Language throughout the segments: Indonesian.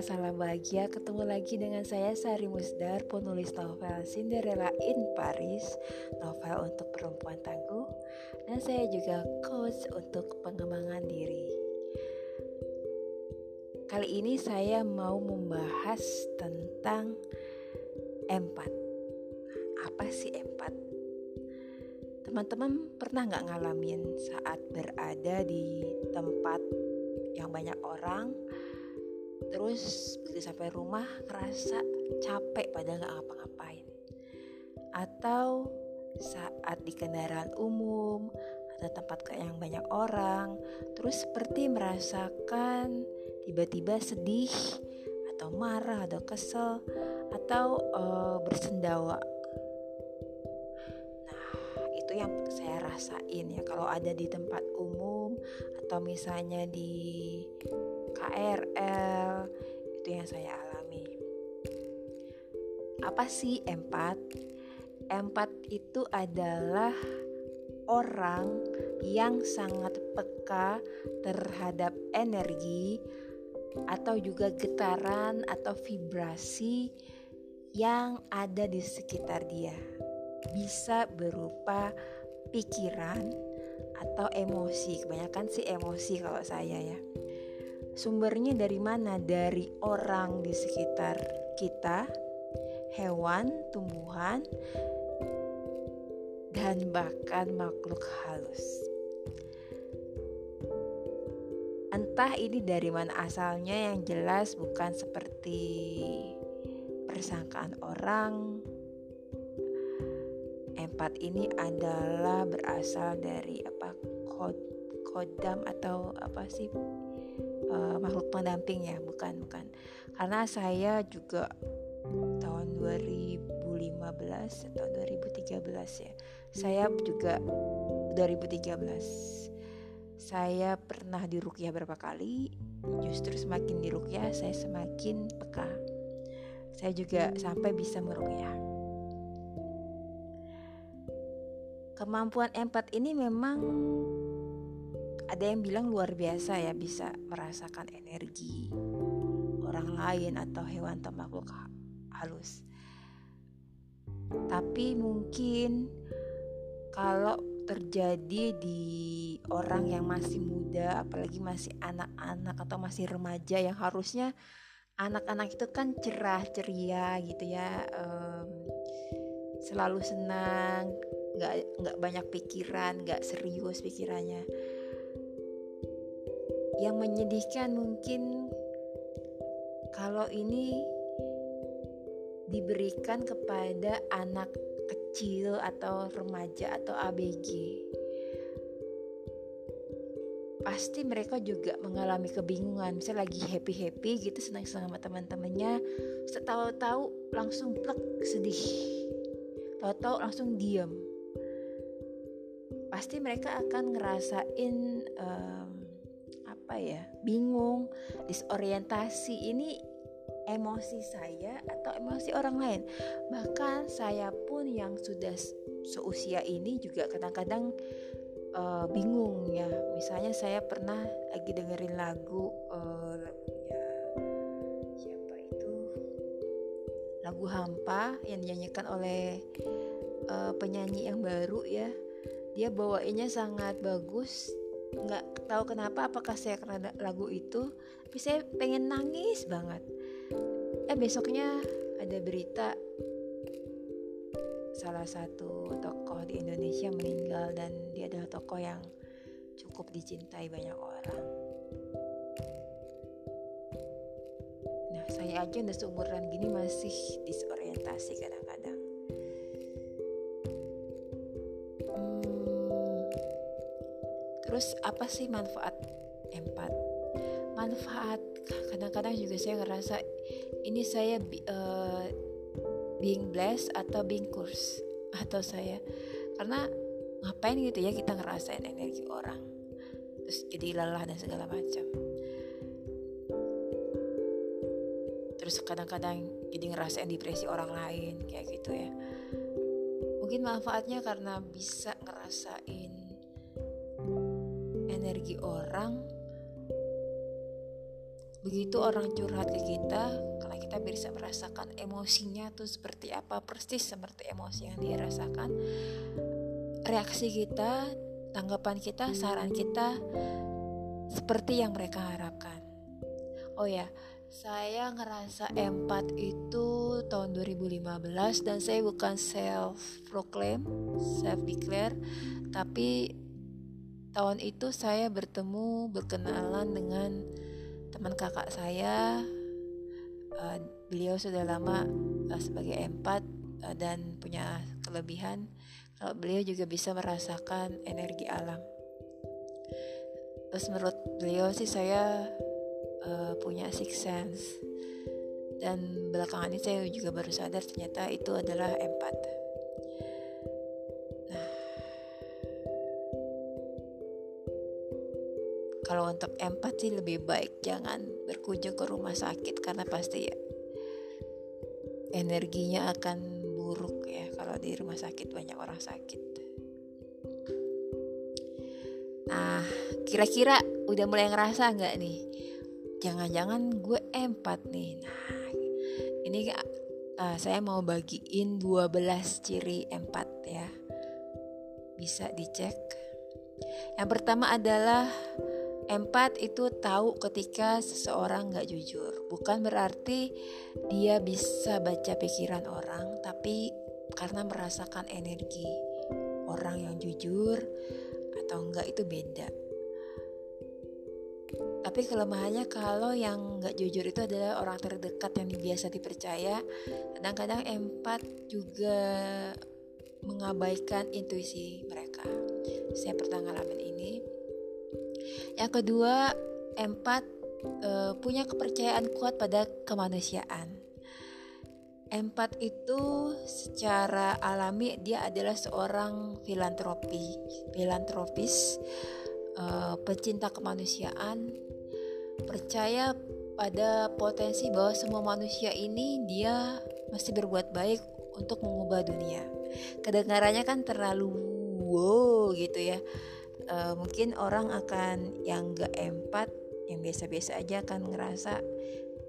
salam bahagia Ketemu lagi dengan saya Sari Musdar Penulis novel Cinderella in Paris Novel untuk perempuan tangguh Dan saya juga coach untuk pengembangan diri Kali ini saya mau membahas tentang empat Apa sih empat? Teman-teman pernah nggak ngalamin saat berada di tempat yang banyak orang terus begitu sampai rumah ngerasa capek padahal nggak ngapa-ngapain. Atau saat di kendaraan umum atau tempat yang banyak orang terus seperti merasakan tiba-tiba sedih atau marah atau kesel atau uh, bersendawa. Nah itu yang saya rasain ya. Kalau ada di tempat umum atau misalnya di KRL itu yang saya alami apa sih empat empat itu adalah orang yang sangat peka terhadap energi atau juga getaran atau vibrasi yang ada di sekitar dia. Bisa berupa pikiran atau emosi. Kebanyakan sih emosi kalau saya ya. Sumbernya dari mana? Dari orang di sekitar kita, hewan, tumbuhan, dan bahkan makhluk halus. Entah ini dari mana asalnya yang jelas bukan seperti persangkaan orang. Empat ini adalah berasal dari apa kod kodam atau apa sih uh, makhluk pendamping ya bukan bukan. Karena saya juga tahun 2015 atau 2013 ya saya juga 2013 saya pernah dirukyah berapa kali justru semakin dirukyah saya semakin peka. Saya juga sampai bisa merukyah kemampuan empat ini memang ada yang bilang luar biasa ya bisa merasakan energi orang lain atau hewan atau makhluk halus. Tapi mungkin kalau terjadi di orang yang masih muda, apalagi masih anak-anak atau masih remaja yang harusnya anak-anak itu kan cerah ceria gitu ya, um, selalu senang, nggak nggak banyak pikiran, nggak serius pikirannya yang menyedihkan mungkin kalau ini diberikan kepada anak kecil atau remaja atau ABG pasti mereka juga mengalami kebingungan. Misalnya lagi happy happy gitu senang senang sama teman-temannya tahu-tahu langsung plek sedih. Tahu-tahu langsung diam pasti mereka akan ngerasain um, apa ya bingung disorientasi. Ini emosi saya atau emosi orang lain. Bahkan saya pun yang sudah seusia ini juga kadang-kadang uh, bingung ya. Misalnya saya pernah lagi dengerin lagu uh, lagunya siapa itu? Lagu hampa yang dinyanyikan oleh uh, penyanyi yang baru ya. Dia bawainnya sangat bagus nggak tahu kenapa apakah saya karena lagu itu tapi saya pengen nangis banget. Eh besoknya ada berita salah satu tokoh di Indonesia meninggal dan dia adalah tokoh yang cukup dicintai banyak orang. Nah saya aja udah seumuran gini masih disorientasi kadang-kadang Terus apa sih manfaat? Empat? Manfaat kadang-kadang juga saya ngerasa ini saya uh, being blessed atau being curse atau saya karena ngapain gitu ya kita ngerasain energi orang. Terus jadi lelah dan segala macam. Terus kadang-kadang jadi ngerasain depresi orang lain kayak gitu ya. Mungkin manfaatnya karena bisa ngerasain energi orang. Begitu orang curhat ke kita karena kita bisa merasakan emosinya tuh seperti apa persis seperti emosi yang dia rasakan. Reaksi kita tanggapan kita saran kita seperti yang mereka harapkan. Oh ya saya ngerasa empat itu tahun 2015 dan saya bukan self proclaim self declare tapi tahun itu saya bertemu berkenalan dengan teman kakak saya. Uh, beliau sudah lama uh, sebagai empat uh, dan punya kelebihan kalau beliau juga bisa merasakan energi alam. Terus menurut beliau sih saya uh, punya six sense. Dan belakangan ini saya juga baru sadar ternyata itu adalah empat kalau untuk empati lebih baik jangan berkunjung ke rumah sakit karena pasti ya energinya akan buruk ya kalau di rumah sakit banyak orang sakit. Nah, kira-kira udah mulai ngerasa nggak nih? Jangan-jangan gue empat nih. Nah, ini uh, saya mau bagiin 12 ciri empat ya. Bisa dicek. Yang pertama adalah Empat itu tahu ketika seseorang gak jujur. Bukan berarti dia bisa baca pikiran orang, tapi karena merasakan energi orang yang jujur atau enggak itu beda. Tapi kelemahannya kalau yang nggak jujur itu adalah orang terdekat yang biasa dipercaya. Kadang-kadang empat juga mengabaikan intuisi mereka. Saya pernah ngalamin ini yang kedua, empat uh, punya kepercayaan kuat pada kemanusiaan. Empat itu secara alami dia adalah seorang filantropi, filantropis, uh, pecinta kemanusiaan, percaya pada potensi bahwa semua manusia ini dia masih berbuat baik untuk mengubah dunia. Kedengarannya kan terlalu wow gitu ya uh, mungkin orang akan yang gak empat yang biasa-biasa aja akan ngerasa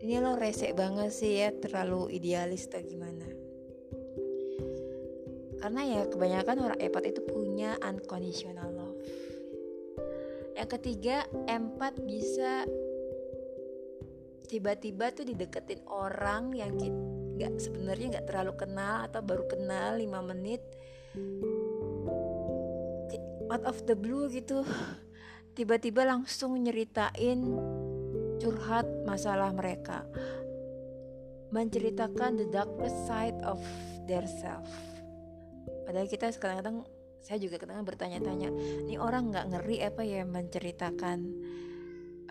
ini lo resek banget sih ya terlalu idealis atau gimana? Karena ya kebanyakan orang empat itu punya unconditional love. Yang ketiga empat bisa tiba-tiba tuh dideketin orang yang nggak sebenarnya nggak terlalu kenal atau baru kenal 5 menit out of the blue gitu. Tiba-tiba langsung nyeritain curhat masalah mereka. Menceritakan the darkest side of their self. Padahal kita kadang-kadang saya juga kadang bertanya-tanya ini orang nggak ngeri apa ya menceritakan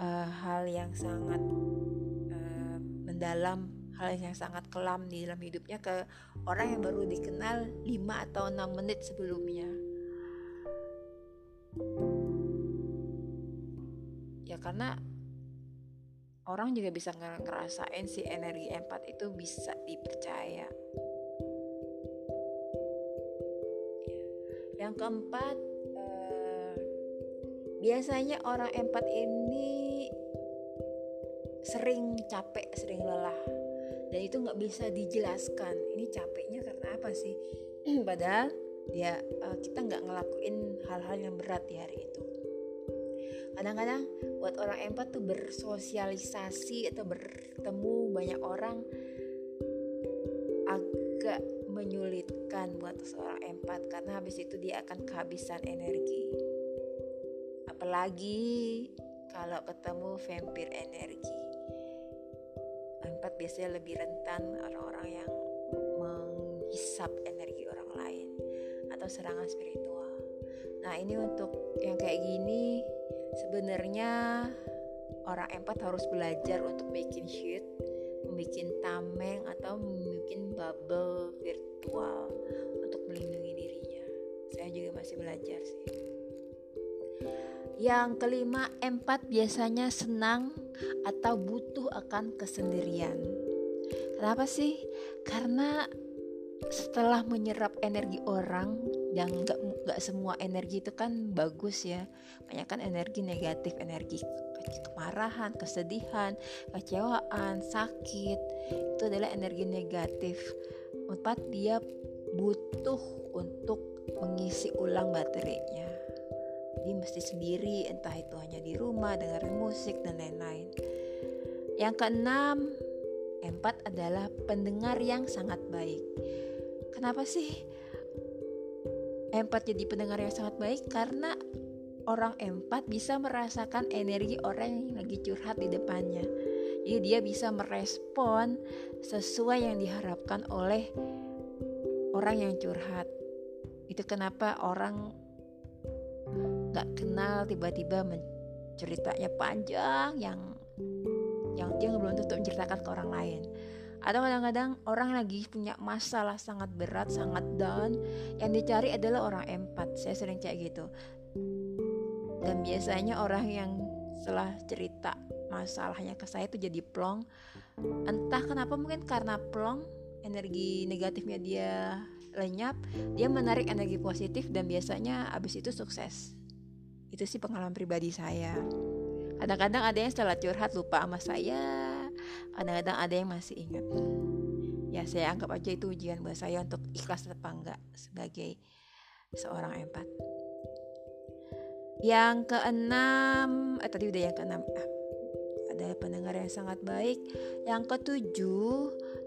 uh, hal yang sangat uh, mendalam hal yang sangat kelam di dalam hidupnya ke orang yang baru dikenal 5 atau 6 menit sebelumnya ya karena orang juga bisa ngerasain si energi empat itu bisa dipercaya. Yang keempat eh, biasanya orang empat ini sering capek sering lelah. Dan itu nggak bisa dijelaskan. Ini capeknya karena apa sih? Padahal ya uh, kita nggak ngelakuin hal-hal yang berat di hari itu. Kadang-kadang buat orang empat tuh bersosialisasi atau bertemu banyak orang agak menyulitkan buat seorang empat karena habis itu dia akan kehabisan energi. Apalagi kalau ketemu vampir energi. Empat biasanya lebih rentan orang-orang yang serangan spiritual. Nah, ini untuk yang kayak gini sebenarnya orang empat harus belajar untuk bikin sheet, membuat tameng atau membuat bubble virtual untuk melindungi dirinya. Saya juga masih belajar sih. Yang kelima, empat biasanya senang atau butuh akan kesendirian. Kenapa sih? Karena setelah menyerap energi orang yang gak, gak semua energi itu kan bagus ya. Banyak kan energi negatif energi kemarahan kesedihan kecewaan sakit. Itu adalah energi negatif. Empat dia butuh untuk mengisi ulang baterainya. Jadi mesti sendiri entah itu hanya di rumah dengerin musik dan lain-lain. Yang keenam empat adalah pendengar yang sangat baik. Kenapa sih empat jadi pendengar yang sangat baik karena orang empat bisa merasakan energi orang yang lagi curhat di depannya. Jadi dia bisa merespon sesuai yang diharapkan oleh orang yang curhat. Itu kenapa orang gak kenal tiba-tiba ceritanya panjang yang yang dia belum tentu menceritakan ke orang lain atau kadang-kadang orang lagi punya masalah sangat berat, sangat down, yang dicari adalah orang empat. Saya sering kayak gitu. Dan biasanya orang yang setelah cerita masalahnya ke saya itu jadi plong. Entah kenapa mungkin karena plong, energi negatifnya dia lenyap, dia menarik energi positif dan biasanya abis itu sukses. Itu sih pengalaman pribadi saya. Kadang-kadang ada yang setelah curhat lupa sama saya, kadang-kadang ada yang masih ingat. Ya saya anggap aja itu ujian buat saya untuk ikhlas apa enggak sebagai seorang empat. Yang keenam, eh tadi udah yang keenam. Ah, ada pendengar yang sangat baik. Yang ketujuh,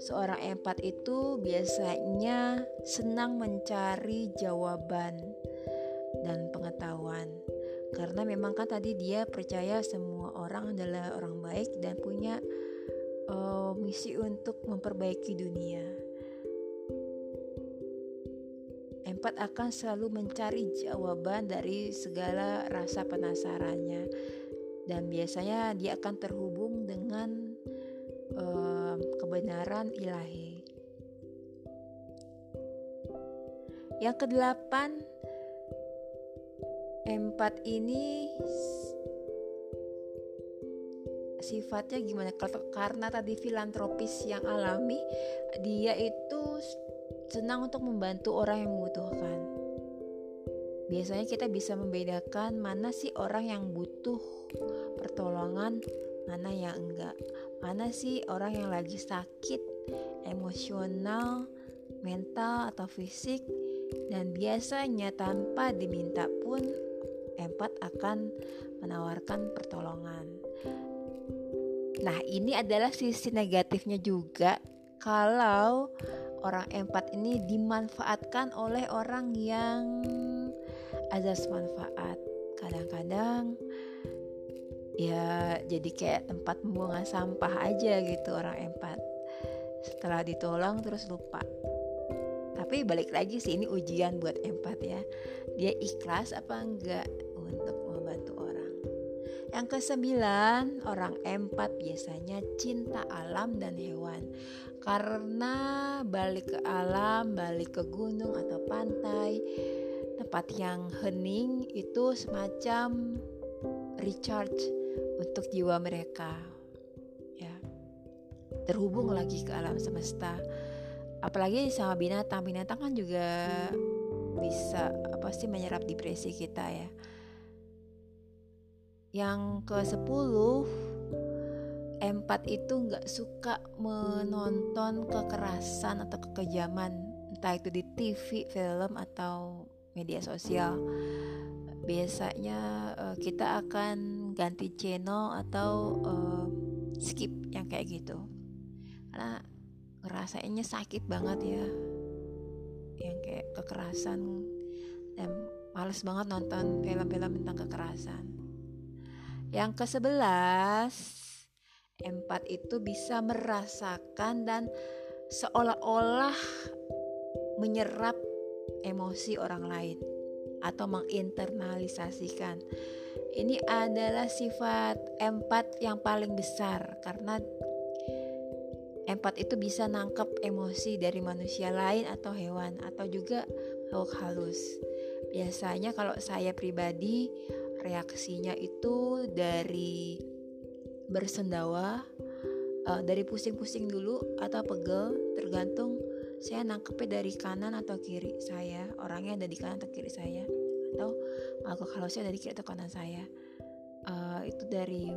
seorang empat itu biasanya senang mencari jawaban dan pengetahuan karena memang kan tadi dia percaya semua orang adalah orang baik dan punya uh, misi untuk memperbaiki dunia. Empat akan selalu mencari jawaban dari segala rasa penasarannya dan biasanya dia akan terhubung dengan uh, kebenaran ilahi. Yang kedelapan, empat ini sifatnya gimana? Karena tadi filantropis yang alami dia itu senang untuk membantu orang yang membutuhkan. Biasanya kita bisa membedakan mana sih orang yang butuh pertolongan mana yang enggak. Mana sih orang yang lagi sakit emosional mental atau fisik dan biasanya tanpa diminta pun empat akan menawarkan pertolongan. Nah, ini adalah sisi negatifnya juga kalau orang empat ini dimanfaatkan oleh orang yang azas manfaat. Kadang-kadang ya jadi kayak tempat pembuangan sampah aja gitu orang empat. Setelah ditolong terus lupa tapi balik lagi sih ini ujian buat empat ya dia ikhlas apa enggak untuk yang kesembilan orang empat biasanya cinta alam dan hewan. Karena balik ke alam balik ke gunung atau pantai tempat yang hening itu semacam recharge untuk jiwa mereka ya. Terhubung lagi ke alam semesta. Apalagi sama binatang binatang kan juga bisa apa sih menyerap depresi kita ya yang ke 10 empat itu nggak suka menonton kekerasan atau kekejaman. Entah itu di TV, film atau media sosial. Biasanya uh, kita akan ganti channel atau uh, skip yang kayak gitu. Karena ngerasainnya sakit banget ya. Yang kayak kekerasan. Dan males banget nonton film-film tentang kekerasan yang ke sebelas empat itu bisa merasakan dan seolah-olah menyerap emosi orang lain atau menginternalisasikan. Ini adalah sifat empat yang paling besar karena Empat itu bisa nangkep emosi dari manusia lain atau hewan atau juga makhluk halus. Biasanya kalau saya pribadi reaksinya itu dari bersendawa, uh, dari pusing-pusing dulu atau pegel, tergantung saya nangkepnya dari kanan atau kiri saya. Orangnya ada di kanan atau kiri saya. Atau makhluk halusnya ada di kiri atau kanan saya. Uh, itu dari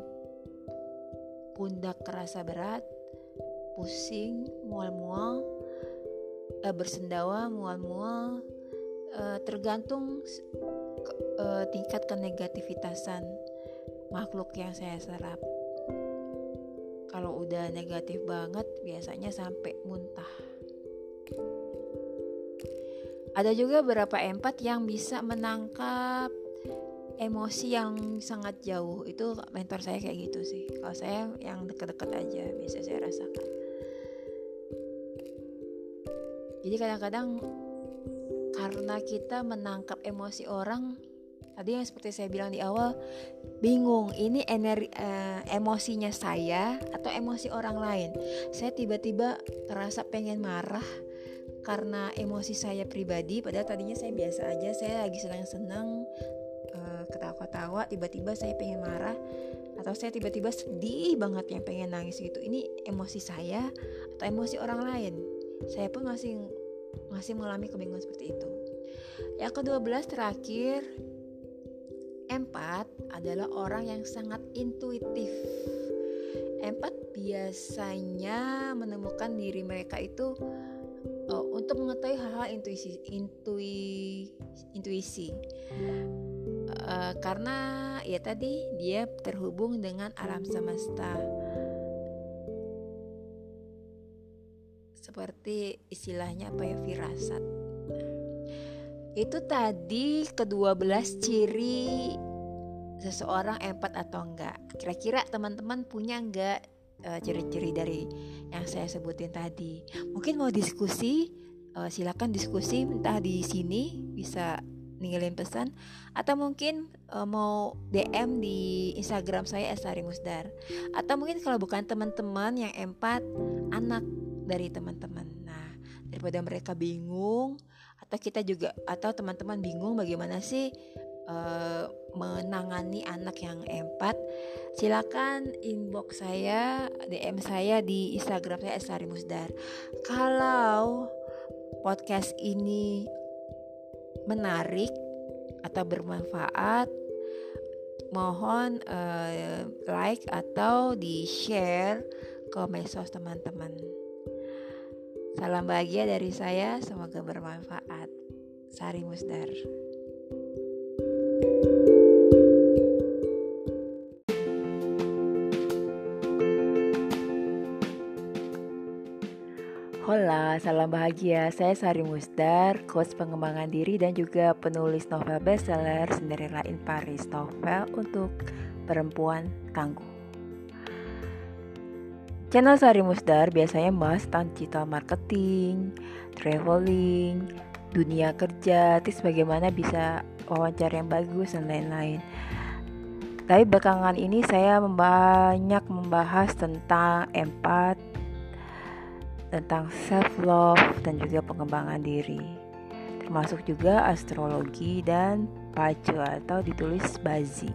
pundak kerasa berat pusing mual-mual uh, bersendawa mual-mual uh, tergantung uh, tingkat kenegativitasan makhluk yang saya serap. Kalau udah negatif banget biasanya sampai muntah. Ada juga beberapa empat yang bisa menangkap emosi yang sangat jauh. Itu mentor saya kayak gitu sih. Kalau saya yang deket-deket aja bisa saya rasakan. Jadi kadang-kadang karena kita menangkap emosi orang tadi yang seperti saya bilang di awal bingung ini energi uh, emosinya saya atau emosi orang lain? Saya tiba-tiba terasa pengen marah karena emosi saya pribadi padahal tadinya saya biasa aja saya lagi senang-senang uh, ketawa-ketawa tiba-tiba saya pengen marah atau saya tiba-tiba sedih banget yang pengen nangis gitu. Ini emosi saya atau emosi orang lain? Saya pun masih masih mengalami kebingungan seperti itu yang kedua belas terakhir Empat adalah orang yang sangat intuitif. Empat biasanya menemukan diri mereka itu uh, untuk mengetahui hal-hal intuisi, intui, intuisi. Uh, karena ya tadi dia terhubung dengan alam semesta. Seperti istilahnya apa ya firasat itu tadi kedua belas ciri seseorang empat atau enggak. Kira-kira teman-teman punya enggak uh, ciri-ciri dari yang saya sebutin tadi? Mungkin mau diskusi uh, silakan diskusi entah di sini bisa ninggalin pesan atau mungkin uh, mau DM di Instagram saya Estari Musdar atau mungkin kalau bukan teman-teman yang empat anak dari teman-teman. Nah daripada mereka bingung atau kita juga atau teman-teman bingung bagaimana sih uh, menangani anak yang empat silakan inbox saya DM saya di Instagram saya Estari Musdar kalau podcast ini menarik atau bermanfaat mohon uh, like atau di share ke medsos teman-teman. Salam bahagia dari saya, semoga bermanfaat. Sari Musdar. Hola, salam bahagia. Saya Sari Musdar, coach pengembangan diri dan juga penulis novel bestseller Cinderella in Paris novel untuk perempuan tangguh. Channel Sari Musdar biasanya bahas tentang digital marketing, traveling, dunia kerja, tips bagaimana bisa wawancara yang bagus dan lain-lain. Tapi belakangan ini saya banyak membahas tentang empat, tentang self love dan juga pengembangan diri. Termasuk juga astrologi dan pacu atau ditulis bazi.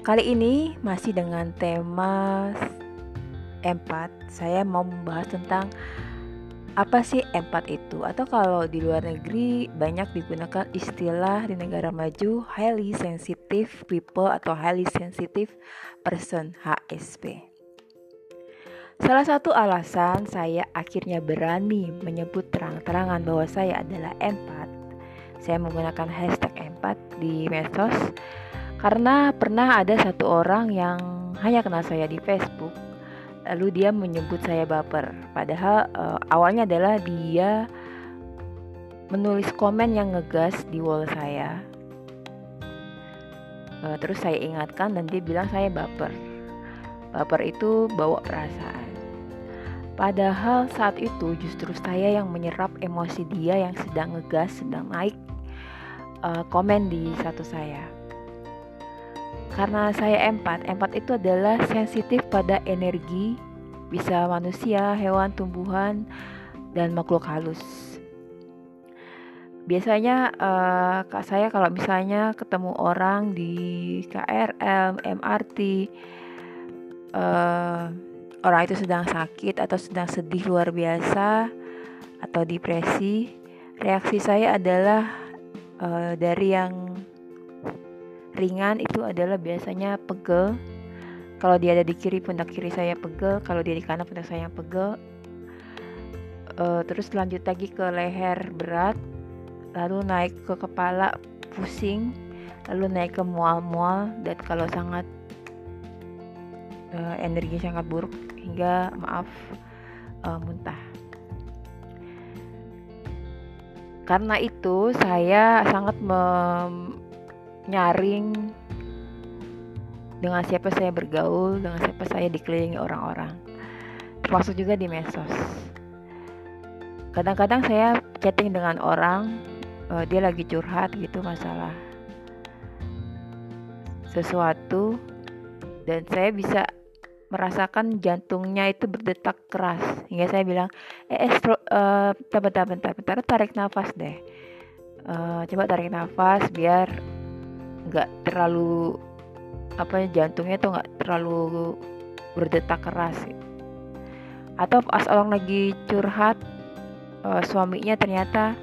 Kali ini masih dengan tema empat saya mau membahas tentang apa sih empat itu atau kalau di luar negeri banyak digunakan istilah di negara maju highly sensitive people atau highly sensitive person HSP. Salah satu alasan saya akhirnya berani menyebut terang-terangan bahwa saya adalah empat. Saya menggunakan hashtag empat di medsos karena pernah ada satu orang yang hanya kenal saya di Facebook lalu dia menyebut saya baper. Padahal uh, awalnya adalah dia menulis komen yang ngegas di wall saya. Uh, terus saya ingatkan dan dia bilang saya baper. Baper itu bawa perasaan. Padahal saat itu justru saya yang menyerap emosi dia yang sedang ngegas sedang naik uh, komen di satu saya karena saya empat, empat itu adalah sensitif pada energi, bisa manusia, hewan, tumbuhan, dan makhluk halus. Biasanya uh, kak saya kalau misalnya ketemu orang di KRL, MRT, uh, eh, orang itu sedang sakit atau sedang sedih luar biasa, atau depresi, reaksi saya adalah uh, dari yang ringan itu adalah biasanya pegel. Kalau dia ada di kiri pundak kiri saya pegel, kalau dia di kanan pundak saya pegel. Uh, terus lanjut lagi ke leher berat, lalu naik ke kepala pusing, lalu naik ke mual-mual dan kalau sangat uh, energi sangat buruk hingga maaf uh, muntah. Karena itu saya sangat menyaring dengan siapa saya bergaul, dengan siapa saya dikelilingi orang-orang. Termasuk juga di medsos. Kadang-kadang saya chatting dengan orang, uh, dia lagi curhat gitu masalah sesuatu dan saya bisa merasakan jantungnya itu berdetak keras hingga saya bilang eh, eh uh, bentar, bentar bentar bentar tarik nafas deh uh, coba tarik nafas biar nggak terlalu apa jantungnya tuh nggak terlalu berdetak keras atau pas orang lagi curhat uh, suaminya ternyata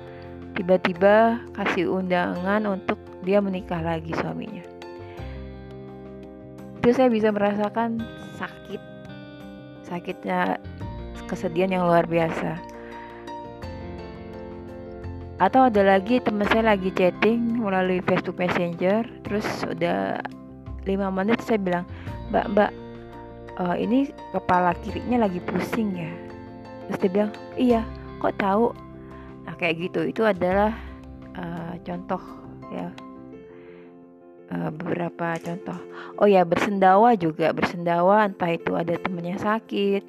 tiba-tiba kasih undangan untuk dia menikah lagi suaminya. Itu saya bisa merasakan sakit. Sakitnya kesedihan yang luar biasa atau ada lagi teman saya lagi chatting melalui Facebook Messenger. Terus udah lima menit saya bilang mbak mbak uh, ini kepala kirinya lagi pusing ya. Terus dia bilang iya kok tahu? Nah kayak gitu. Itu adalah uh, contoh ya. Uh, beberapa contoh. Oh ya, bersendawa juga. Bersendawa entah itu ada temennya sakit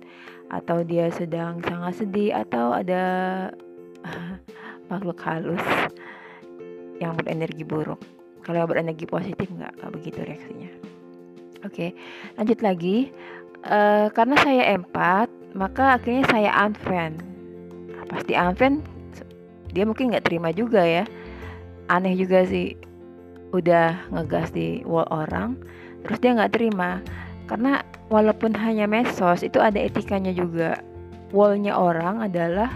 atau dia sedang sangat sedih atau ada makhluk halus yang berenergi buruk. Kalau berenergi positif nggak, begitu reaksinya. Oke, lanjut lagi. Uh, karena saya empat, maka akhirnya saya unfriend. Nah, pasti unfriend, dia mungkin nggak terima juga ya. Aneh juga sih udah ngegas di wall orang terus dia nggak terima karena walaupun hanya mesos itu ada etikanya juga wallnya orang adalah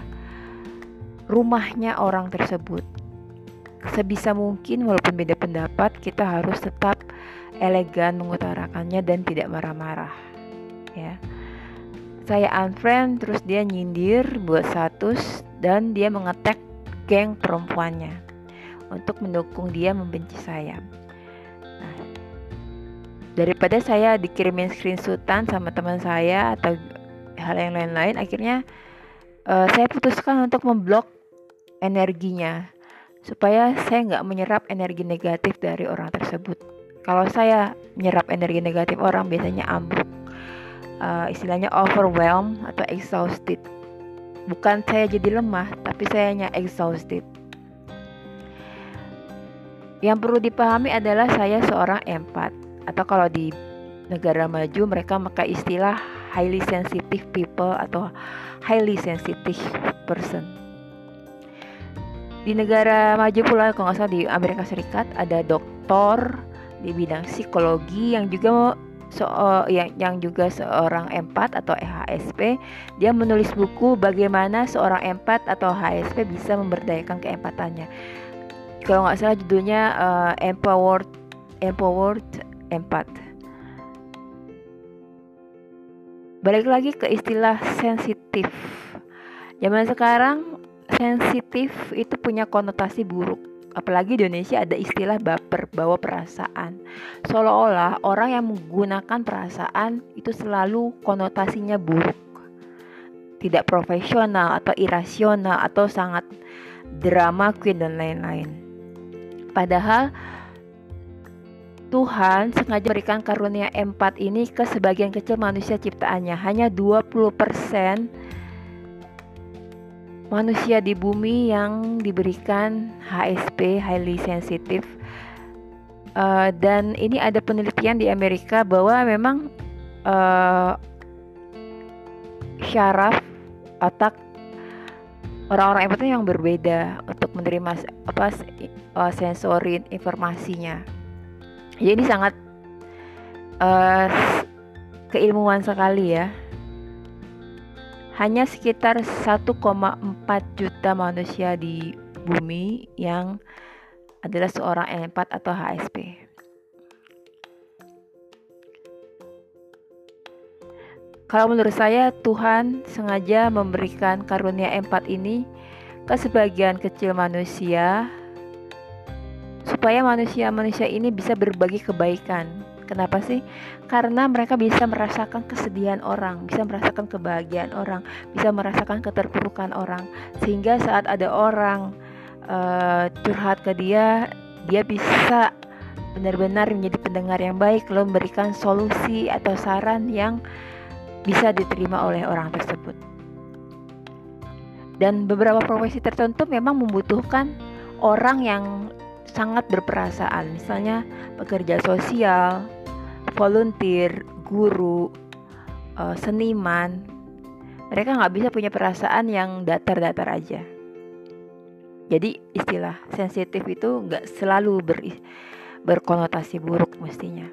rumahnya orang tersebut sebisa mungkin walaupun beda pendapat kita harus tetap elegan mengutarakannya dan tidak marah-marah ya saya unfriend terus dia nyindir buat status dan dia mengetek geng perempuannya untuk mendukung dia membenci saya. Nah, daripada saya dikirimin screenshotan sama teman saya atau hal yang lain-lain, akhirnya uh, saya putuskan untuk memblok energinya supaya saya nggak menyerap energi negatif dari orang tersebut. Kalau saya menyerap energi negatif orang biasanya ambruk, uh, istilahnya overwhelmed atau exhausted. Bukan saya jadi lemah, tapi saya hanya exhausted. Yang perlu dipahami adalah saya seorang empat atau kalau di negara maju mereka memakai istilah highly sensitive people atau highly sensitive person. Di negara maju pula kalau nggak salah di Amerika Serikat ada doktor di bidang psikologi yang juga so, yang, yang juga seorang empat atau HSP dia menulis buku bagaimana seorang empat atau HSP bisa memberdayakan keempatannya. Kalau nggak salah judulnya uh, empowered empowered empat. Balik lagi ke istilah sensitif. Zaman sekarang sensitif itu punya konotasi buruk. Apalagi di Indonesia ada istilah baper bawa perasaan. Seolah-olah orang yang menggunakan perasaan itu selalu konotasinya buruk. Tidak profesional atau irasional atau sangat drama queen dan lain-lain. Padahal Tuhan sengaja berikan karunia empat ini ke sebagian kecil manusia ciptaannya. Hanya 20% manusia di bumi yang diberikan HSP, highly sensitive. Uh, dan ini ada penelitian di Amerika bahwa memang uh, syaraf otak orang-orang empati yang berbeda untuk menerima apa uh, sensori informasinya. Jadi sangat uh, keilmuan sekali ya. Hanya sekitar 1,4 juta manusia di bumi yang adalah seorang empat atau HSP. Kalau menurut saya Tuhan sengaja memberikan karunia empat ini ke sebagian kecil manusia supaya manusia-manusia ini bisa berbagi kebaikan. Kenapa sih? Karena mereka bisa merasakan kesedihan orang, bisa merasakan kebahagiaan orang, bisa merasakan keterpurukan orang, sehingga saat ada orang uh, curhat ke dia, dia bisa benar-benar menjadi pendengar yang baik, lalu memberikan solusi atau saran yang bisa diterima oleh orang tersebut. Dan beberapa profesi tertentu memang membutuhkan orang yang sangat berperasaan, misalnya pekerja sosial, volunteer, guru, uh, seniman. Mereka nggak bisa punya perasaan yang datar-datar aja. Jadi istilah sensitif itu nggak selalu ber, berkonotasi buruk mestinya.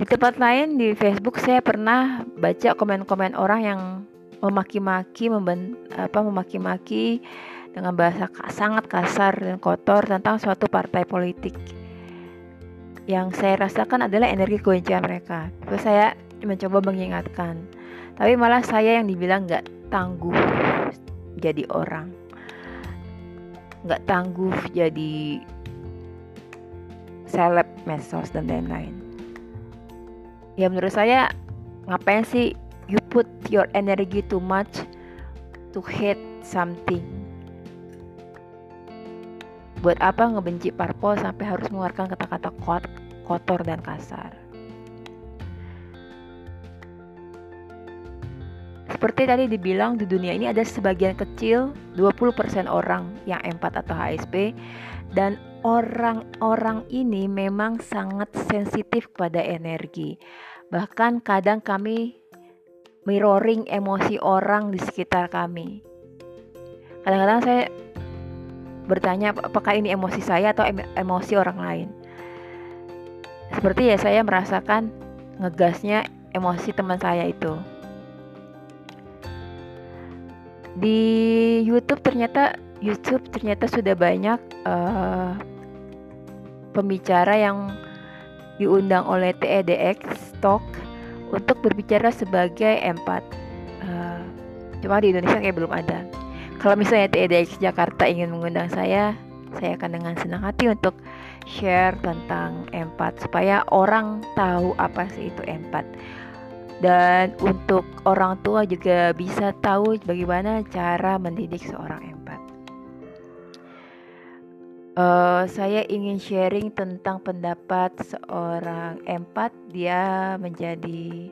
Di tempat lain di Facebook saya pernah baca komen-komen orang yang memaki-maki memaki-maki dengan bahasa sangat kasar dan kotor tentang suatu partai politik. Yang saya rasakan adalah energi kebencian mereka. Terus saya mencoba mengingatkan, tapi malah saya yang dibilang nggak tangguh jadi orang, nggak tangguh jadi seleb medsos dan lain-lain. Ya menurut saya ngapain sih you put your energy too much to hate something? Buat apa ngebenci parpol sampai harus mengeluarkan kata-kata kotor dan kasar Seperti tadi dibilang di dunia ini ada sebagian kecil 20% orang yang empat atau HSP dan orang-orang ini memang sangat sensitif pada energi. Bahkan kadang kami mirroring emosi orang di sekitar kami. Kadang-kadang saya bertanya apakah ini emosi saya atau emosi orang lain. Seperti ya saya merasakan ngegasnya emosi teman saya itu. Di YouTube ternyata YouTube ternyata sudah banyak uh, pembicara yang diundang oleh TEDx Talk untuk berbicara sebagai empat. Uh, cuma di Indonesia kayak belum ada. Kalau misalnya TEDx Jakarta ingin mengundang saya, saya akan dengan senang hati untuk share tentang empat supaya orang tahu apa sih itu empat. Dan untuk orang tua juga bisa tahu bagaimana cara mendidik seorang empat. Uh, saya ingin sharing tentang pendapat seorang empat. Dia menjadi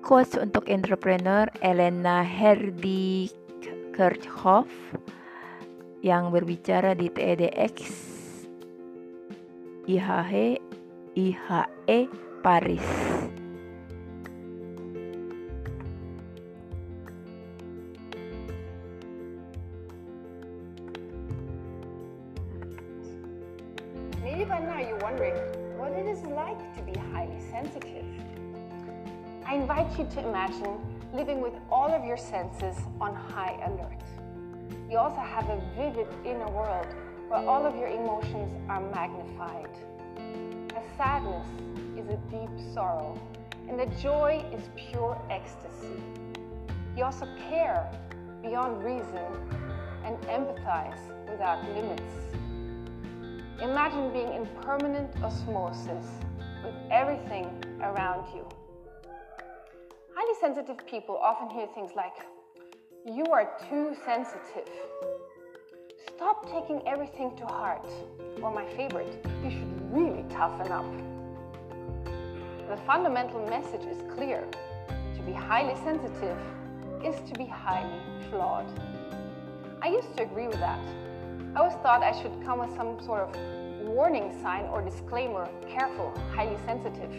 coach untuk entrepreneur Elena Herdi Kirchhoff yang berbicara di TEDx IHE IHE Paris. Maybe by now you're wondering what it is like to be highly sensitive. I invite you to imagine living with all of your senses on high alert. You also have a vivid inner world where all of your emotions are magnified. A sadness is a deep sorrow, and the joy is pure ecstasy. You also care beyond reason and empathize without limits. Imagine being in permanent osmosis with everything around you. Highly sensitive people often hear things like, You are too sensitive. Stop taking everything to heart. Or, my favorite, you should really toughen up. The fundamental message is clear to be highly sensitive is to be highly flawed. I used to agree with that. I always thought I should come with some sort of warning sign or disclaimer careful, highly sensitive.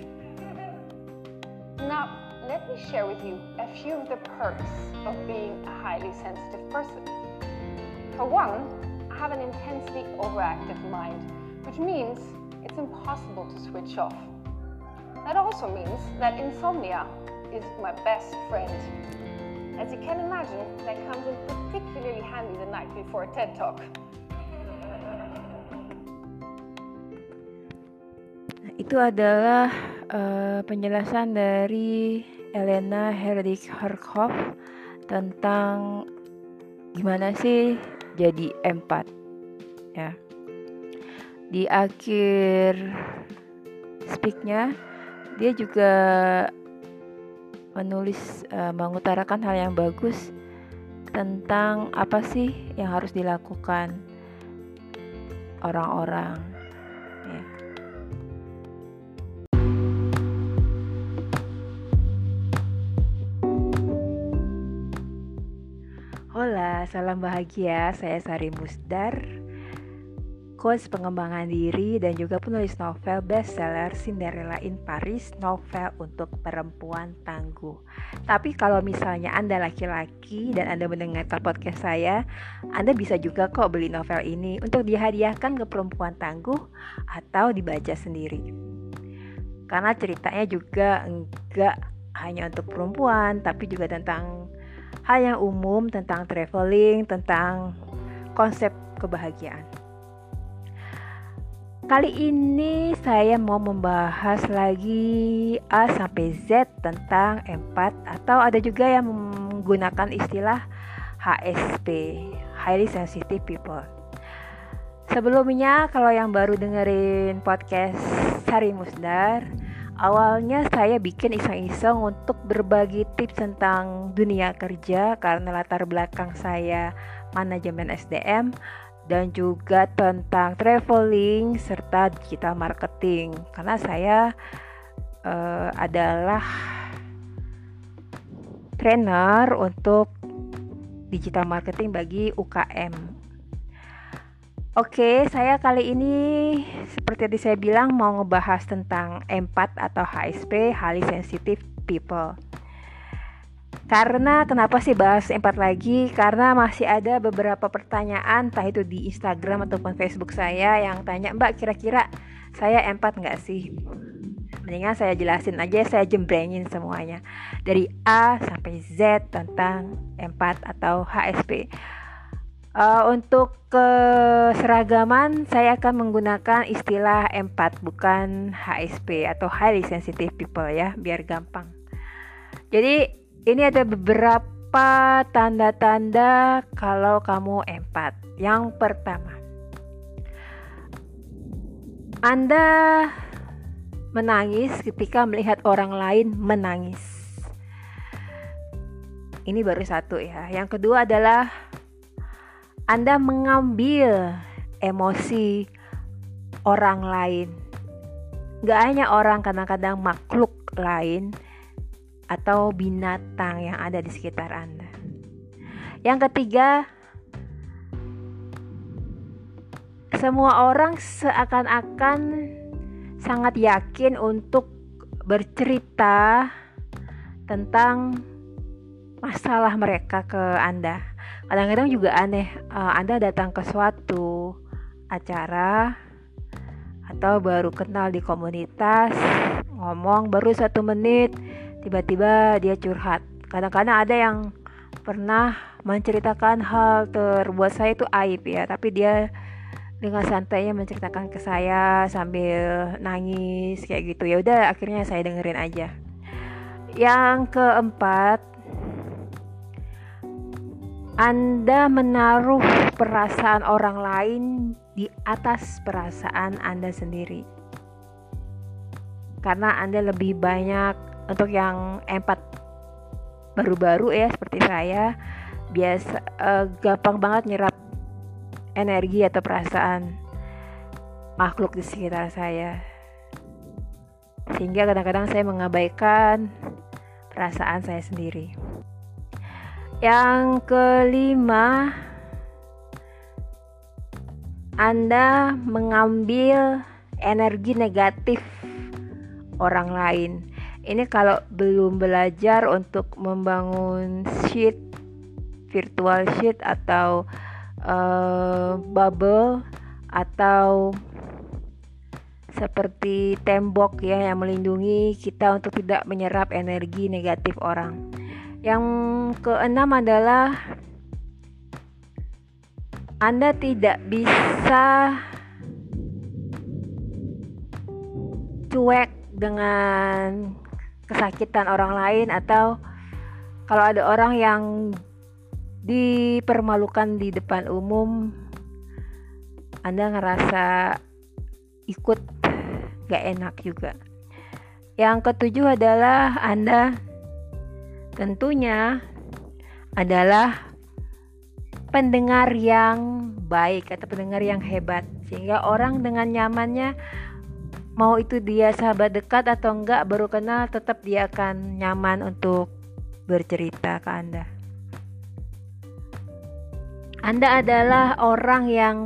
Now, let me share with you a few of the perks of being a highly sensitive person. For one, I have an intensely overactive mind, which means it's impossible to switch off. That also means that insomnia is my best friend. As you can imagine, that comes in particularly handy the night before a TED Talk. Itu adalah uh, penjelasan dari Elena Herdich Herkhoff tentang gimana sih jadi empat. Ya. Di akhir speaknya dia juga menulis uh, mengutarakan hal yang bagus tentang apa sih yang harus dilakukan orang-orang Hola, salam bahagia. Saya Sari Musdar coach pengembangan diri dan juga penulis novel bestseller Cinderella in Paris, novel untuk perempuan tangguh. Tapi kalau misalnya Anda laki-laki dan Anda mendengarkan podcast saya, Anda bisa juga kok beli novel ini untuk dihadiahkan ke perempuan tangguh atau dibaca sendiri. Karena ceritanya juga enggak hanya untuk perempuan, tapi juga tentang hal yang umum, tentang traveling, tentang konsep kebahagiaan. Kali ini saya mau membahas lagi A sampai Z tentang empat atau ada juga yang menggunakan istilah HSP, Highly Sensitive People. Sebelumnya kalau yang baru dengerin podcast Sari Musdar, awalnya saya bikin iseng-iseng untuk berbagi tips tentang dunia kerja karena latar belakang saya manajemen SDM dan juga tentang traveling serta digital marketing karena saya uh, adalah trainer untuk digital marketing bagi UKM. Oke, saya kali ini seperti tadi saya bilang mau ngebahas tentang empat atau HSP, highly sensitive people. Karena kenapa sih bahas empat lagi? Karena masih ada beberapa pertanyaan, entah itu di Instagram ataupun Facebook saya yang tanya, Mbak kira-kira saya empat nggak sih? Mendingan saya jelasin aja, saya jembrengin semuanya dari A sampai Z tentang empat atau HSP. Uh, untuk keseragaman saya akan menggunakan istilah empat bukan HSP atau highly sensitive people ya, biar gampang. Jadi ini ada beberapa tanda-tanda kalau kamu empat. Yang pertama, Anda menangis ketika melihat orang lain menangis. Ini baru satu ya. Yang kedua adalah Anda mengambil emosi orang lain. Gak hanya orang, kadang-kadang makhluk lain atau binatang yang ada di sekitar Anda. Yang ketiga, semua orang seakan-akan sangat yakin untuk bercerita tentang masalah mereka ke Anda. Kadang-kadang juga aneh, uh, Anda datang ke suatu acara atau baru kenal di komunitas, ngomong baru satu menit, tiba-tiba dia curhat. Kadang-kadang ada yang pernah menceritakan hal terbuat saya itu aib ya tapi dia dengan santainya menceritakan ke saya sambil nangis kayak gitu. Ya udah akhirnya saya dengerin aja. Yang keempat anda menaruh perasaan orang lain di atas perasaan Anda sendiri. Karena Anda lebih banyak untuk yang empat baru-baru ya seperti saya biasa uh, gampang banget nyerap energi atau perasaan makhluk di sekitar saya sehingga kadang-kadang saya mengabaikan perasaan saya sendiri yang kelima anda mengambil energi negatif orang lain ini kalau belum belajar untuk membangun sheet virtual sheet atau uh, bubble atau seperti tembok ya yang melindungi kita untuk tidak menyerap energi negatif orang. Yang keenam adalah Anda tidak bisa cuek dengan kesakitan orang lain atau kalau ada orang yang dipermalukan di depan umum Anda ngerasa ikut gak enak juga. Yang ketujuh adalah Anda tentunya adalah pendengar yang baik atau pendengar yang hebat sehingga orang dengan nyamannya mau itu dia sahabat dekat atau enggak baru kenal tetap dia akan nyaman untuk bercerita ke Anda. Anda adalah orang yang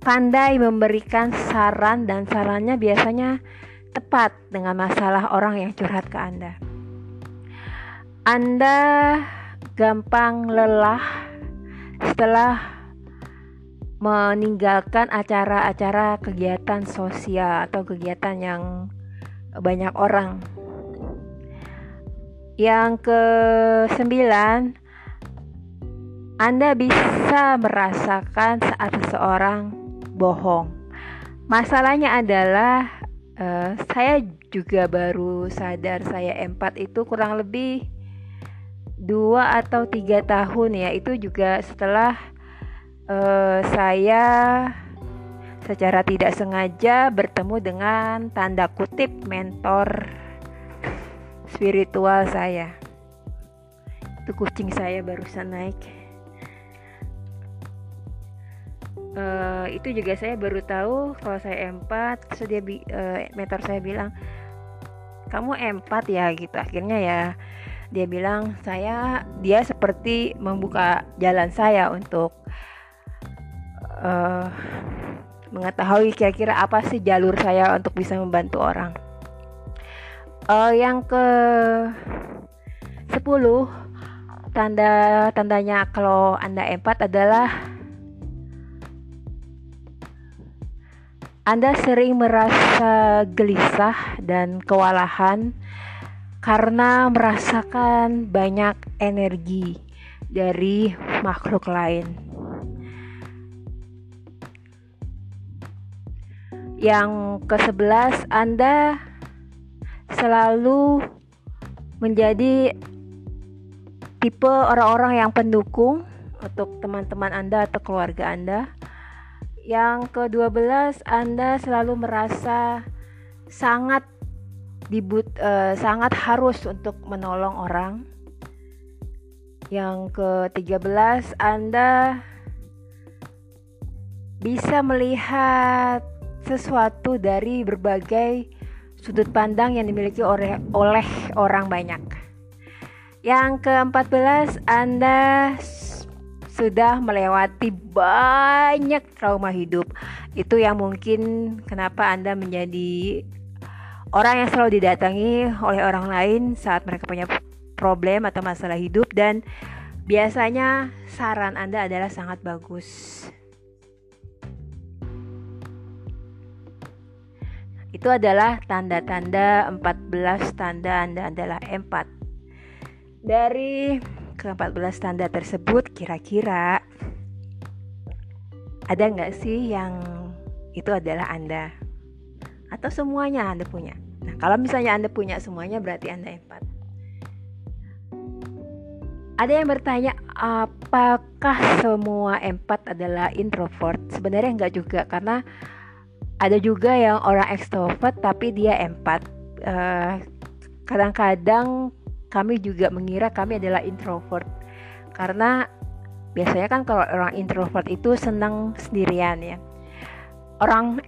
pandai memberikan saran dan sarannya biasanya tepat dengan masalah orang yang curhat ke Anda. Anda gampang lelah setelah meninggalkan acara-acara kegiatan sosial atau kegiatan yang banyak orang. Yang ke sembilan, Anda bisa merasakan saat seseorang bohong. Masalahnya adalah uh, saya juga baru sadar saya empat itu kurang lebih dua atau tiga tahun ya itu juga setelah uh, saya secara tidak sengaja bertemu dengan tanda kutip mentor spiritual saya. Itu kucing saya barusan naik. Uh, itu juga saya baru tahu kalau saya empat terus dia uh, mentor saya bilang kamu empat ya gitu akhirnya ya dia bilang saya dia seperti membuka jalan saya untuk uh, mengetahui kira-kira apa sih jalur saya untuk bisa membantu orang. Uh, yang ke 10 tanda tandanya kalau Anda empat adalah Anda sering merasa gelisah dan kewalahan karena merasakan banyak energi dari makhluk lain. Yang ke-11 Anda selalu menjadi tipe orang-orang yang pendukung untuk teman-teman Anda atau keluarga Anda. Yang ke-12 Anda selalu merasa sangat dibut uh, sangat harus untuk menolong orang. Yang ke-13 Anda bisa melihat sesuatu dari berbagai sudut pandang yang dimiliki oleh, oleh orang banyak. Yang ke-14, Anda sudah melewati banyak trauma hidup. Itu yang mungkin kenapa Anda menjadi orang yang selalu didatangi oleh orang lain saat mereka punya problem atau masalah hidup dan biasanya saran Anda adalah sangat bagus. Itu adalah tanda-tanda 14 tanda Anda adalah empat. Dari ke-14 tanda tersebut kira-kira ada nggak sih yang itu adalah Anda? Atau semuanya Anda punya? Nah, kalau misalnya Anda punya semuanya berarti Anda empat. Ada yang bertanya, apakah semua empat adalah introvert? Sebenarnya enggak juga, karena ada juga yang orang ekstrovert tapi dia empat uh, kadang-kadang kami juga mengira kami adalah introvert karena biasanya kan kalau orang introvert itu senang sendirian ya orang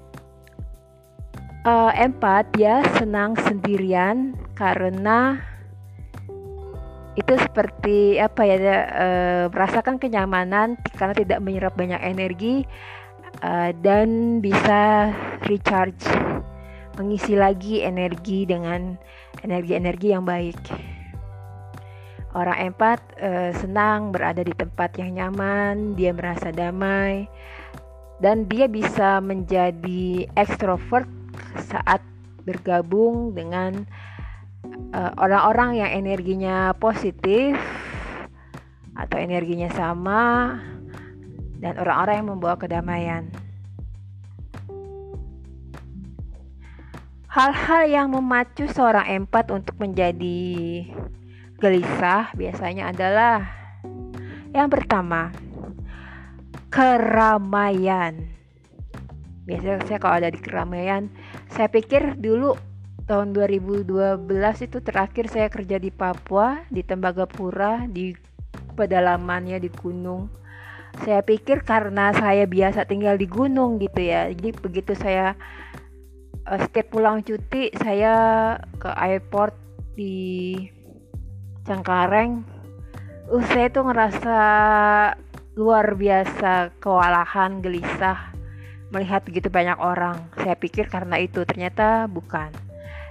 uh, empat dia senang sendirian karena itu seperti apa ya uh, merasakan kenyamanan karena tidak menyerap banyak energi uh, dan bisa recharge mengisi lagi energi dengan energi-energi yang baik. Orang empat uh, senang berada di tempat yang nyaman, dia merasa damai, dan dia bisa menjadi ekstrovert saat bergabung dengan eh, orang-orang uh, yang energinya positif atau energinya sama dan orang-orang yang membawa kedamaian. Hal-hal yang memacu seorang empat untuk menjadi gelisah biasanya adalah yang pertama, keramaian. Biasanya saya kalau ada di keramaian, saya pikir dulu tahun 2012 itu terakhir saya kerja di Papua, di Tembagapura, di pedalamannya di gunung. Saya pikir karena saya biasa tinggal di gunung gitu ya. Jadi begitu saya uh, setiap pulang cuti saya ke airport di Cengkareng uh saya tuh ngerasa luar biasa kewalahan gelisah melihat begitu banyak orang. Saya pikir karena itu ternyata bukan.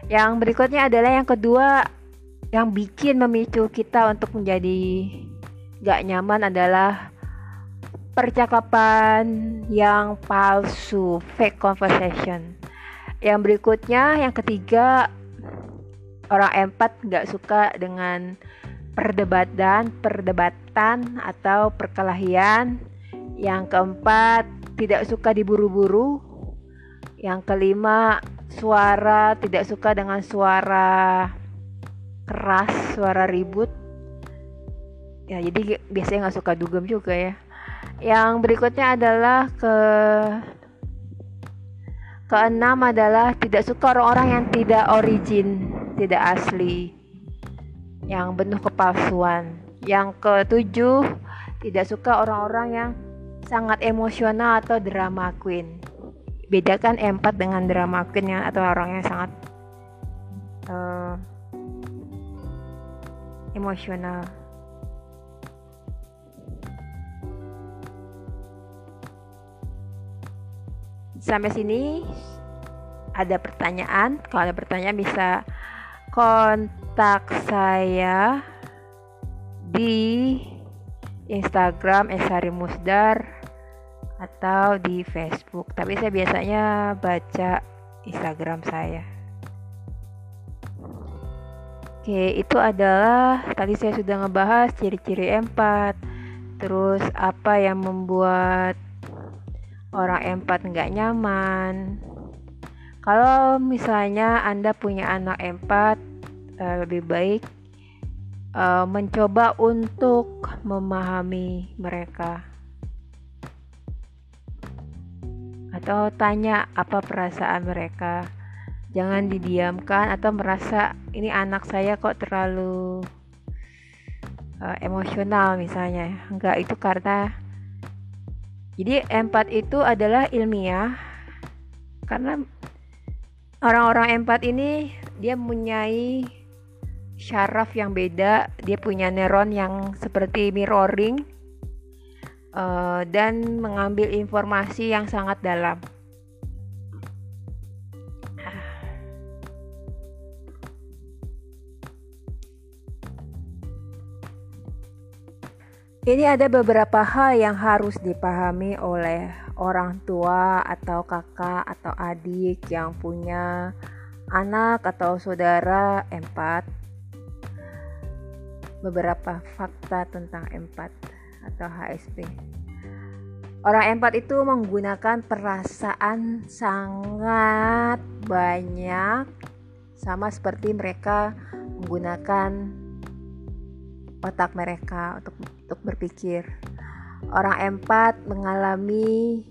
Yang berikutnya adalah yang kedua yang bikin memicu kita untuk menjadi gak nyaman adalah percakapan yang palsu fake conversation. Yang berikutnya, yang ketiga, orang empat nggak suka dengan perdebatan, perdebatan atau perkelahian. Yang keempat, tidak suka diburu-buru. Yang kelima, suara tidak suka dengan suara keras, suara ribut. Ya, jadi biasanya nggak suka dugem juga ya. Yang berikutnya adalah ke Keenam adalah tidak suka orang-orang yang tidak origin, tidak asli, yang penuh kepalsuan. Yang ketujuh, tidak suka orang-orang yang sangat emosional atau drama queen. Bedakan empat dengan drama queen yang atau orang yang sangat uh, emosional. sampai sini ada pertanyaan kalau ada pertanyaan bisa kontak saya di Instagram Esari Musdar atau di Facebook tapi saya biasanya baca Instagram saya Oke itu adalah tadi saya sudah ngebahas ciri-ciri empat terus apa yang membuat orang empat nggak nyaman. Kalau misalnya Anda punya anak empat, uh, lebih baik uh, mencoba untuk memahami mereka. Atau tanya apa perasaan mereka. Jangan didiamkan atau merasa ini anak saya kok terlalu uh, emosional misalnya. Enggak, itu karena jadi empat itu adalah ilmiah karena orang-orang empat ini dia mempunyai syaraf yang beda, dia punya neuron yang seperti mirroring uh, dan mengambil informasi yang sangat dalam. Ini ada beberapa hal yang harus dipahami oleh orang tua atau kakak atau adik yang punya anak atau saudara empat. Beberapa fakta tentang empat atau HSP. Orang empat itu menggunakan perasaan sangat banyak sama seperti mereka menggunakan otak mereka untuk untuk berpikir. Orang empat mengalami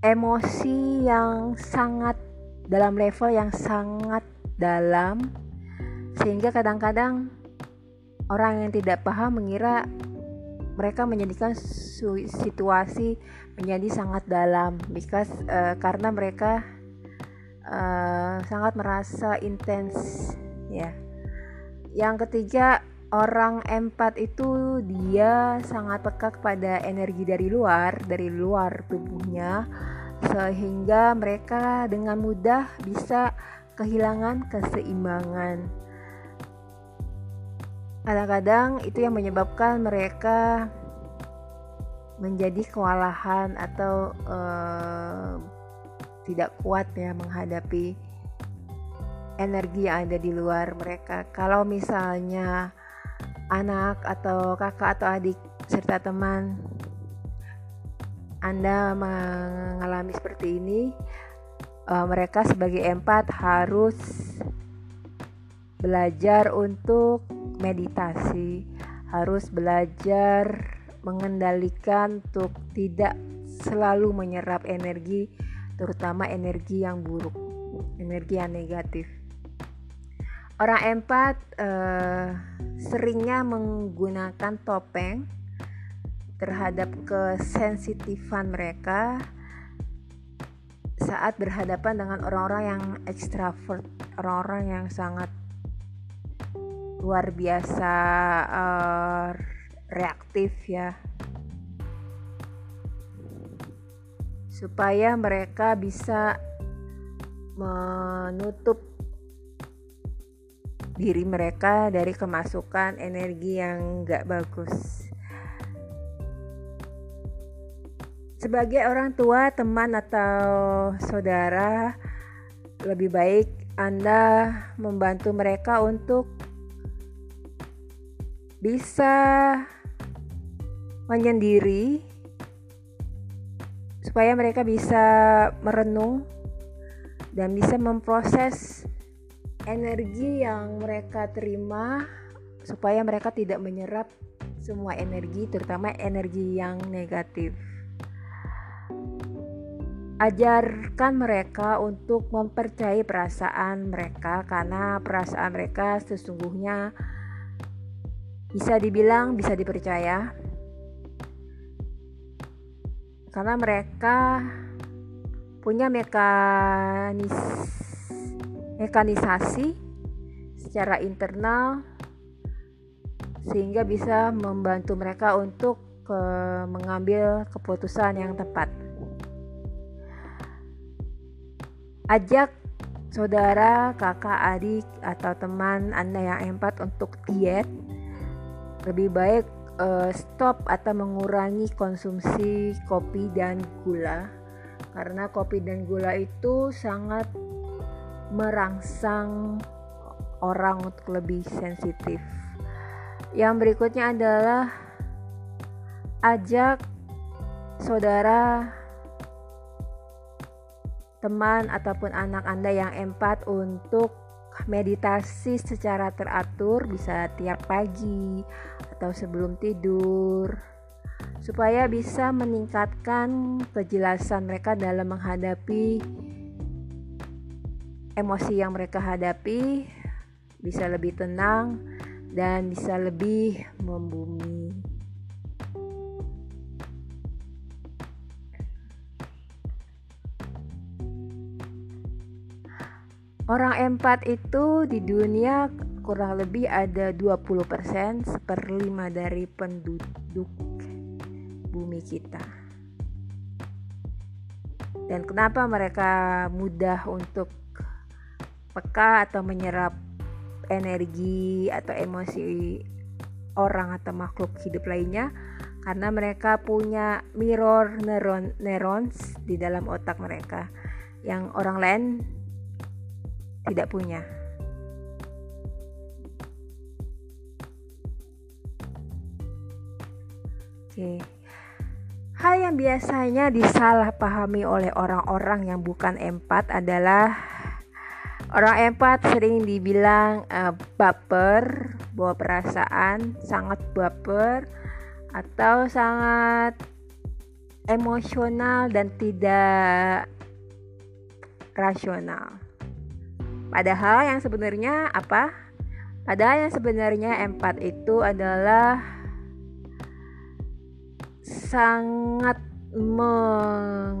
emosi yang sangat dalam level yang sangat dalam sehingga kadang-kadang orang yang tidak paham mengira mereka menjadikan situasi menjadi sangat dalam because uh, karena mereka uh, sangat merasa intens ya. Yang ketiga orang empat itu dia sangat peka kepada energi dari luar, dari luar tubuhnya sehingga mereka dengan mudah bisa kehilangan keseimbangan. Kadang-kadang itu yang menyebabkan mereka menjadi kewalahan atau uh, tidak kuat ya menghadapi energi yang ada di luar mereka. Kalau misalnya anak atau kakak atau adik serta teman Anda mengalami seperti ini, uh, mereka sebagai empat harus belajar untuk meditasi, harus belajar mengendalikan untuk tidak selalu menyerap energi, terutama energi yang buruk, energi yang negatif. Orang empat uh, seringnya menggunakan topeng terhadap kesensitifan mereka saat berhadapan dengan orang-orang yang ekstrovert, orang-orang yang sangat luar biasa uh, reaktif ya. Supaya mereka bisa menutup diri mereka dari kemasukan energi yang gak bagus. Sebagai orang tua, teman, atau saudara, lebih baik Anda membantu mereka untuk bisa menyendiri supaya mereka bisa merenung dan bisa memproses energi yang mereka terima supaya mereka tidak menyerap semua energi terutama energi yang negatif. Ajarkan mereka untuk mempercayai perasaan mereka karena perasaan mereka sesungguhnya bisa dibilang bisa dipercaya karena mereka punya mekanis mekanisasi secara internal sehingga bisa membantu mereka untuk ke, mengambil keputusan yang tepat. Ajak saudara, kakak, adik, atau teman Anda yang empat untuk diet. Lebih baik uh, stop atau mengurangi konsumsi kopi dan gula karena kopi dan gula itu sangat merangsang orang untuk lebih sensitif. Yang berikutnya adalah ajak saudara, teman ataupun anak Anda yang empat untuk meditasi secara teratur bisa tiap pagi atau sebelum tidur supaya bisa meningkatkan kejelasan mereka dalam menghadapi emosi yang mereka hadapi bisa lebih tenang dan bisa lebih membumi. Orang empat itu di dunia kurang lebih ada 20% seperlima dari penduduk bumi kita. Dan kenapa mereka mudah untuk peka atau menyerap energi atau emosi orang atau makhluk hidup lainnya karena mereka punya mirror neuron neurons di dalam otak mereka yang orang lain tidak punya. Oke. Hal yang biasanya disalahpahami oleh orang-orang yang bukan empat adalah Orang empat sering dibilang uh, baper, bawa perasaan, sangat baper, atau sangat emosional dan tidak rasional. Padahal yang sebenarnya apa? Padahal yang sebenarnya empat itu adalah sangat mengamati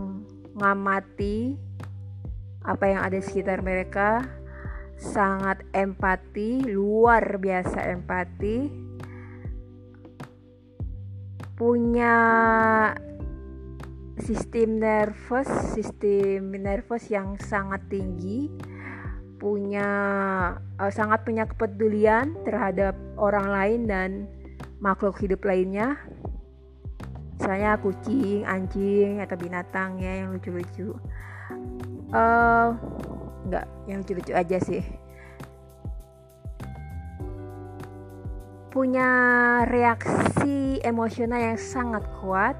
apa yang ada di sekitar mereka sangat empati luar biasa empati punya sistem nervous sistem nervous yang sangat tinggi punya uh, sangat punya kepedulian terhadap orang lain dan makhluk hidup lainnya misalnya kucing, anjing atau binatang ya yang lucu-lucu. Uh, nggak yang lucu-lucu aja sih. Punya reaksi emosional yang sangat kuat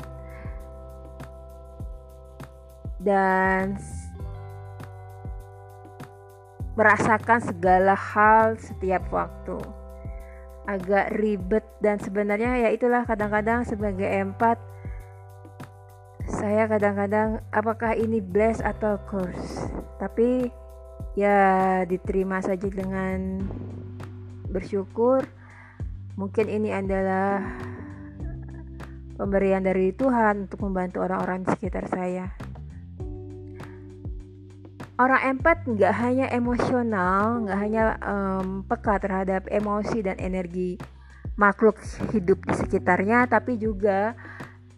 dan merasakan segala hal setiap waktu. Agak ribet dan sebenarnya ya itulah kadang-kadang sebagai empat saya kadang-kadang apakah ini bless atau curse tapi ya diterima saja dengan bersyukur Mungkin ini adalah pemberian dari Tuhan untuk membantu orang-orang di sekitar saya. Orang empat nggak hanya emosional, nggak hanya um, peka terhadap emosi dan energi makhluk hidup di sekitarnya, tapi juga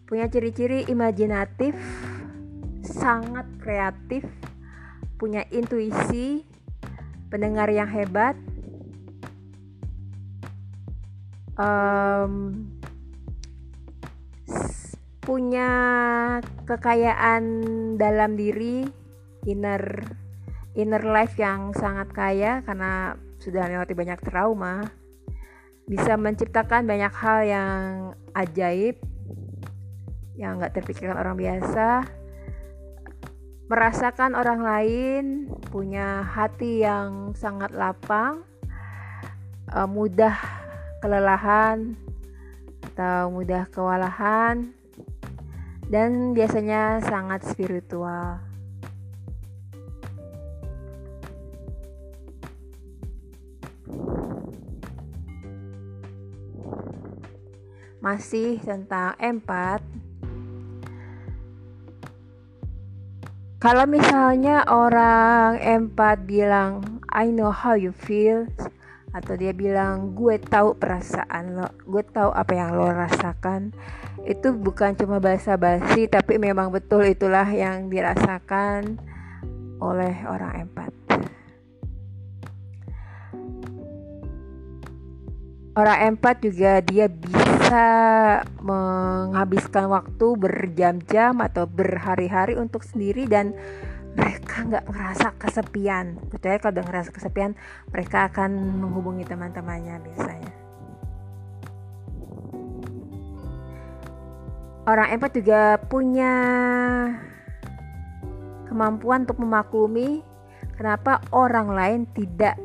punya ciri-ciri imajinatif, sangat kreatif, punya intuisi, pendengar yang hebat, um, punya kekayaan dalam diri inner inner life yang sangat kaya karena sudah melewati banyak trauma bisa menciptakan banyak hal yang ajaib yang nggak terpikirkan orang biasa merasakan orang lain punya hati yang sangat lapang uh, mudah kelelahan atau mudah kewalahan dan biasanya sangat spiritual. Masih tentang empat. Kalau misalnya orang empat bilang I know how you feel, atau dia bilang gue tahu perasaan lo gue tahu apa yang lo rasakan itu bukan cuma bahasa basi tapi memang betul itulah yang dirasakan oleh orang empat orang empat juga dia bisa menghabiskan waktu berjam-jam atau berhari-hari untuk sendiri dan mereka nggak ngerasa kesepian. Percaya kalau udah ngerasa kesepian mereka akan menghubungi teman-temannya biasanya. Orang empat juga punya kemampuan untuk memaklumi kenapa orang lain tidak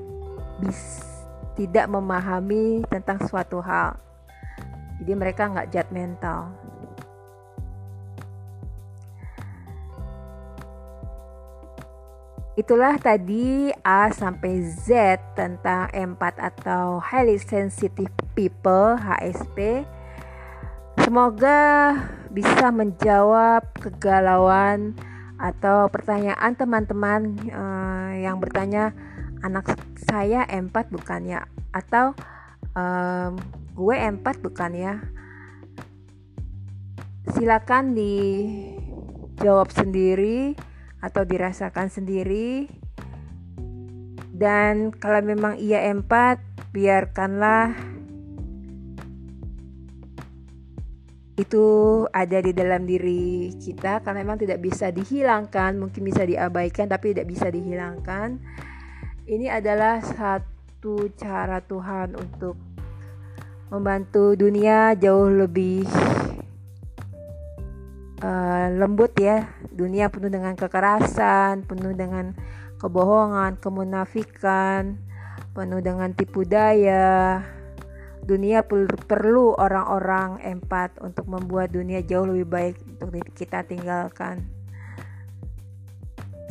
bis tidak memahami tentang suatu hal jadi mereka nggak judgmental Itulah tadi A sampai Z tentang empat atau highly sensitive people HSP. Semoga bisa menjawab kegalauan atau pertanyaan teman-teman uh, yang bertanya anak saya empat bukan ya? Atau um, gue empat bukan ya? Silakan dijawab sendiri atau dirasakan sendiri. Dan kalau memang ia empat biarkanlah itu ada di dalam diri kita. Karena memang tidak bisa dihilangkan mungkin bisa diabaikan tapi tidak bisa dihilangkan ini adalah satu cara Tuhan untuk membantu dunia jauh lebih uh, lembut ya. Dunia penuh dengan kekerasan penuh dengan kebohongan kemunafikan penuh dengan tipu daya. Dunia perlu orang-orang empat untuk membuat dunia jauh lebih baik untuk kita tinggalkan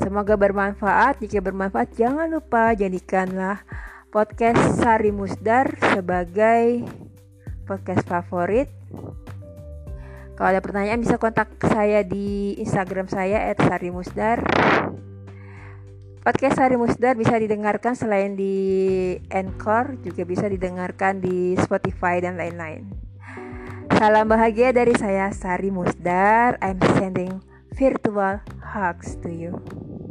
semoga bermanfaat jika bermanfaat jangan lupa jadikanlah podcast Sari Musdar sebagai podcast favorit kalau ada pertanyaan bisa kontak saya di Instagram saya @sarimusdar. Podcast Sari Musdar bisa didengarkan selain di Anchor, juga bisa didengarkan di Spotify dan lain-lain. Salam bahagia dari saya Sari Musdar. I'm sending virtual hugs to you.